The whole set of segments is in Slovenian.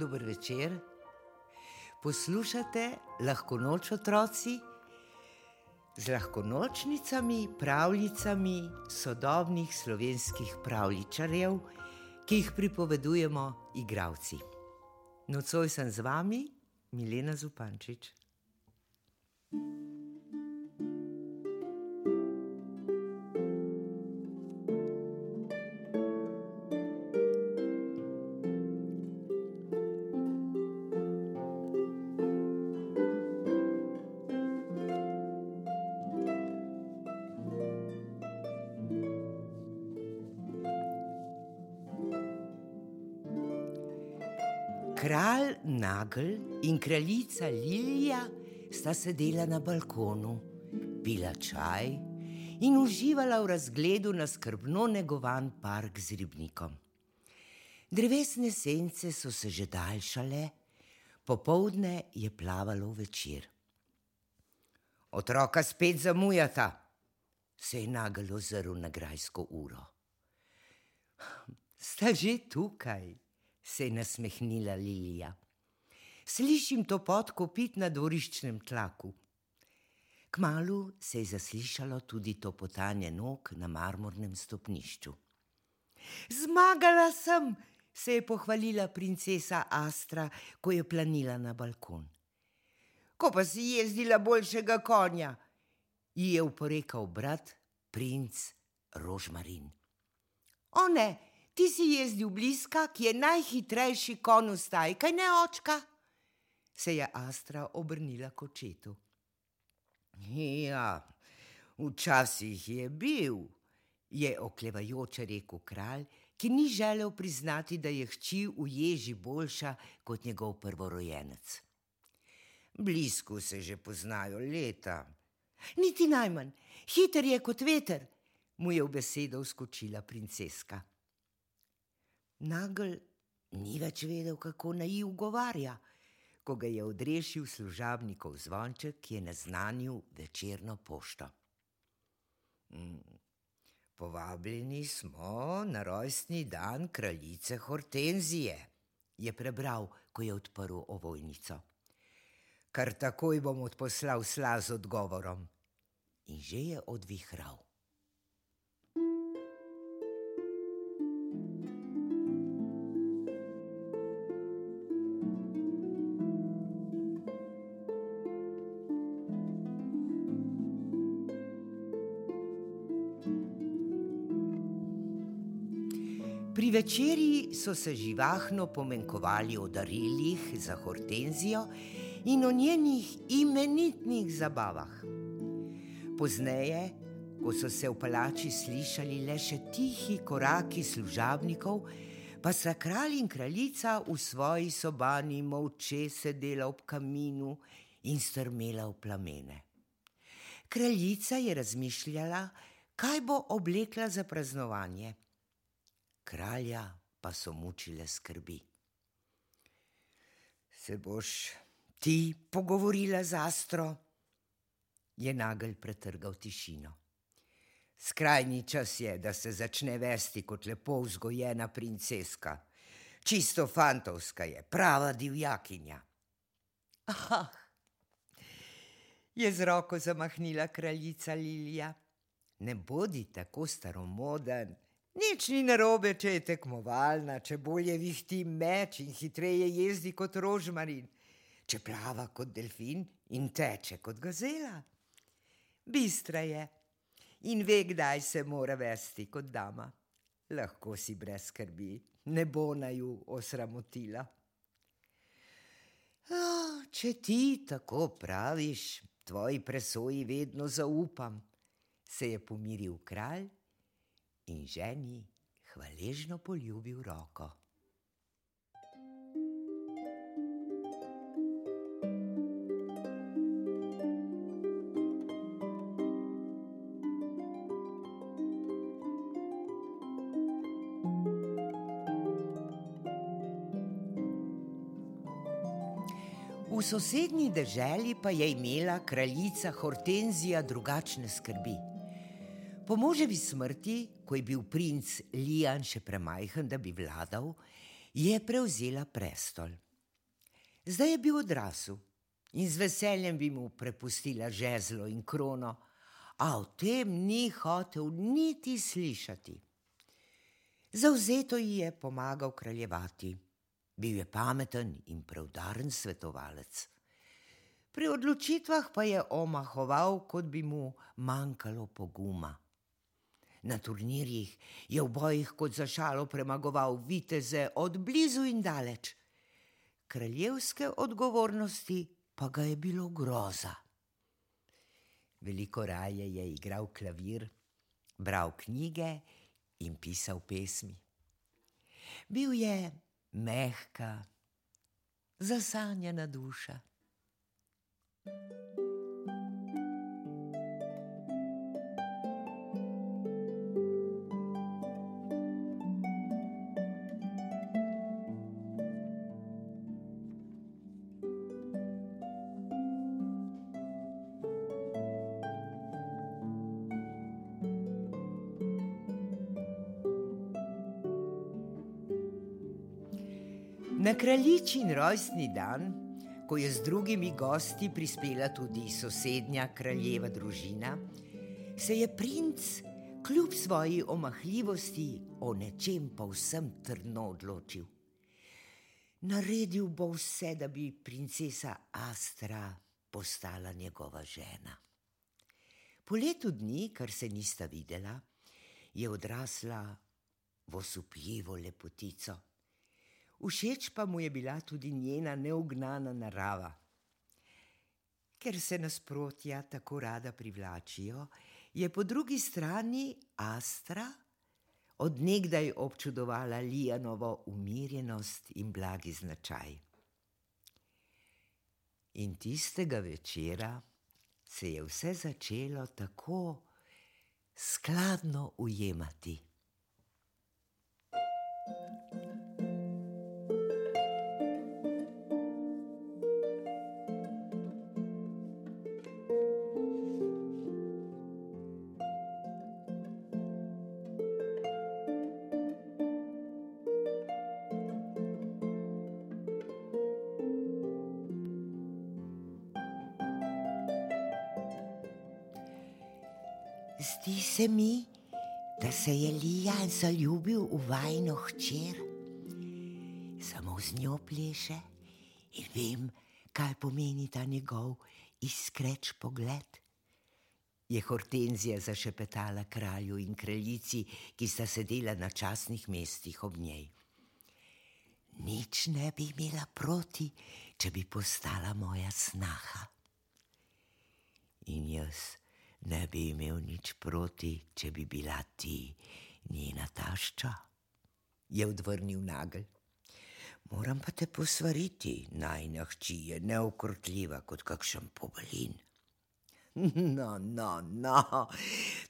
dober večer. Poslušate lahko noč otroci z lahkonočnicami, pravljicami sodobnih slovenskih pravličarjev, ki jih pripovedujemo igravci. Nocoj sem z vami, Milena Zupančič. Kralj Nagel in kraljica Lilija sta sedela na balkonu, pila čaj in uživala v razgledu na skrbno negovan park z ribnikom. Drevesne sence so se že daljšale, popoldne je plavalo večer. Otroka spet zamujata, se je Nagel ozrl na grajsko uro. Sta že tukaj? Se je nasmehnila Lilija. Slišim to podkopit na dvoriščnem tlaku. Kmalu se je zaslišalo tudi to potanje nog na marmornem stopnišču. Zmagala sem, se je pohvalila princesa Astra, ko je planila na balkon. Ko pa si jezdila boljšega konja, ji je uporekal brat, princ Rožmarin. O ne, ti si jezdil bliska, ki je najhitrejši kon v staj, kaj ne očka? Se je Astra obrnila k očetu. Ja, včasih je bil, je oklevajoče rekel kralj, ki ni želel priznati, da je hči v ježi boljša kot njegov prvorojenec. Blisko se že poznajo leta. Niti najmanj, hiter je kot veter, mu je v besedo vskočila princeska. Nagel ni več vedel, kako naj ugovarja, ko ga je odrešil služabnikov zvonček, ki je naznanil večerno pošto. Mm, povabljeni smo na rojstni dan kraljice Hortenzije, je prebral, ko je odprl ovojnico. Kar takoj bom odposlal sla z odgovorom. In že je odvihral. Pri večerji so se živahno pomenkovali o darilih za Hortenzijo in o njenih imenitnih zabavah. Pozneje, ko so se v palači slišali le še tihi koraki služabnikov, pa sta kralj in kraljica v svoji sobani molče sedela ob kaminu in strmela v plamene. Kraljica je razmišljala, kaj bo oblekla za praznovanje kralja pa so mučile skrbi. Se boš ti pogovorila z Astro? Je nagel pretrgal tišino. Skrajni čas je, da se začne vesti kot lepo vzgojena princeska. Čisto fantovska je, prava divjakinja. Ah, je z roko zamahnila kraljica Lilija. Ne bodi tako staromoden. Nič ni narobe, če je tekmovalna, če bolje vihti meč in hitreje jezdi kot rožmarin, če plava kot delfin in teče kot gazela. Bistra je in ve, kdaj se mora vesti kot dama. Lahko si brez skrbi, ne bo naju osramotila. Oh, če ti tako praviš, tvoji presoji vedno zaupam, se je pomiril kralj in ženi hvaležno poljubil roko. V sosednji deželi pa je imela kraljica Hortenzija drugačne skrbi. Po moževi smrti, ko je bil princ Lijan še premajhen, da bi vladal, je prevzela prestol. Zdaj je bil odrasel in z veseljem bi mu prepustila žezlo in krono, a o tem ni hotel niti slišati. Zauzeto ji je pomagal kraljevati, bil je pameten in prevdaren svetovalec. Pri odločitvah pa je omahoval, kot bi mu manjkalo poguma. Na turnirjih je v bojih kot za šalo premagoval viteze od blizu in daleč. Kraljevske odgovornosti pa ga je bilo groza. Veliko raje je igral klavir, bral knjige in pisal pesmi. Bil je mehka, zasanjena duša. Na kraljičin rojstni dan, ko je z drugimi gosti prispela tudi sosednja kraljeva družina, se je princ, kljub svoji omahljivosti, o nečem povsem trdno odločil. Naredil bo vse, da bi princesa Astra postala njegova žena. Po letu dni, kar se nista videla, je odrasla v osupljivo lepotico všeč pa mu je bila tudi njena neugnana narava. Ker se nasprotja tako rada privlačijo, je po drugi strani Astra odnegdaj občudovala Lijanovo umirjenost in blagi značaj. In tistega večera se je vse začelo tako skladno ujemati. Zdi se mi, da se je Lijan zaljubil v vajno hčer. Samo z njo pleše in vem, kaj pomeni ta njegov iskreč pogled. Je Hortenzija zašepetala kralju in kraljici, ki sta sedela na časnih mestih ob njej. Nič ne bi imela proti, če bi postala moja snaha. In jaz ne bi imel nič proti, če bi bila ti njena tašča, je odvrnil nagel. Moram pa te posvariti, najna hči je neukrotljiva kot kakšen pobelin. No, no, no,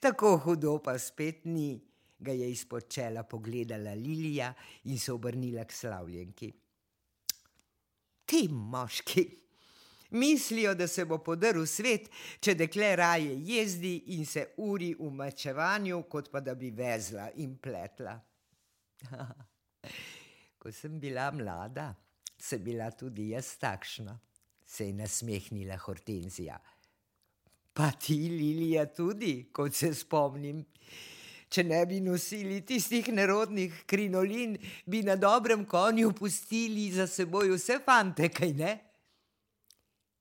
tako hudo pa spet ni, ga je izpod čela pogledala Lilija in se obrnila k slavljenki. Ti moški, Mislijo, da se bo podaril svet, če dekle raje jezdi in se uri v mačevanju, kot pa da bi vezla in pletla. Ko sem bila mlada, sem bila tudi jaz takšna, se je nasmehnila Hortenzija. Pa ti, Lilija, tudi, kot se spomnim. Če ne bi nosili tistih nerodnih krinolin, bi na dobrem konju pustili za seboj vse fante, kaj ne?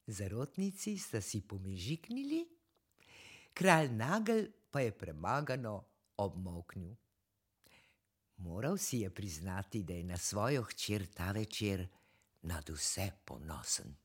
Zarotnici sta si pomežiknili, kralj Nagel pa je premagano obmoknil. Moral si je priznati, da je na svojo hčer ta večer nad vse ponosen.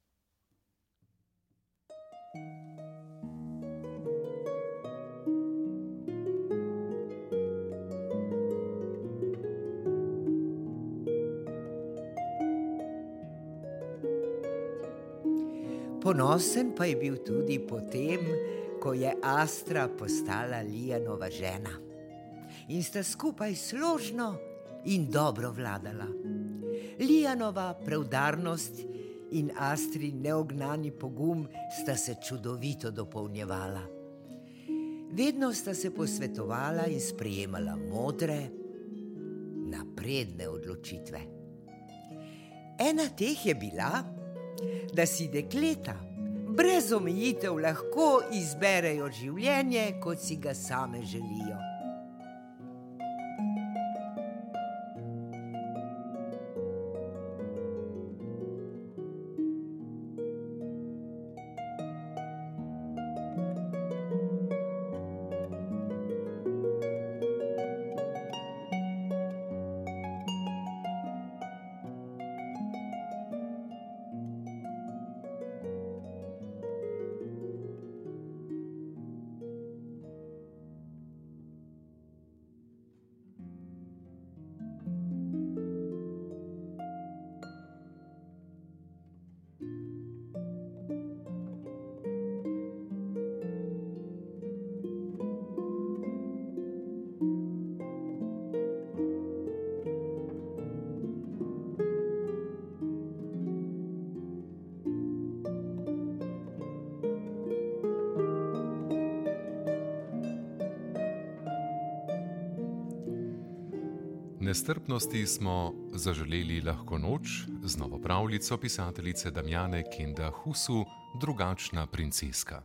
Ponosen pa je bil tudi potem, ko je Astra postala Lijanova žena in sta skupaj složno in dobro vladala. Lijanova preudarnost in Astri neognani pogum sta se čudovito dopolnjevala. Vedno sta se posvetovala in sprejemala modre, napredne odločitve. Ena teh je bila, da si dekleta brez omejitev lahko izberejo življenje, kot si ga same želijo. Nestrpnosti smo zaželeli lahko noč z novo pravljico pisateljice Damjane Kenda Husu, drugačna princeska.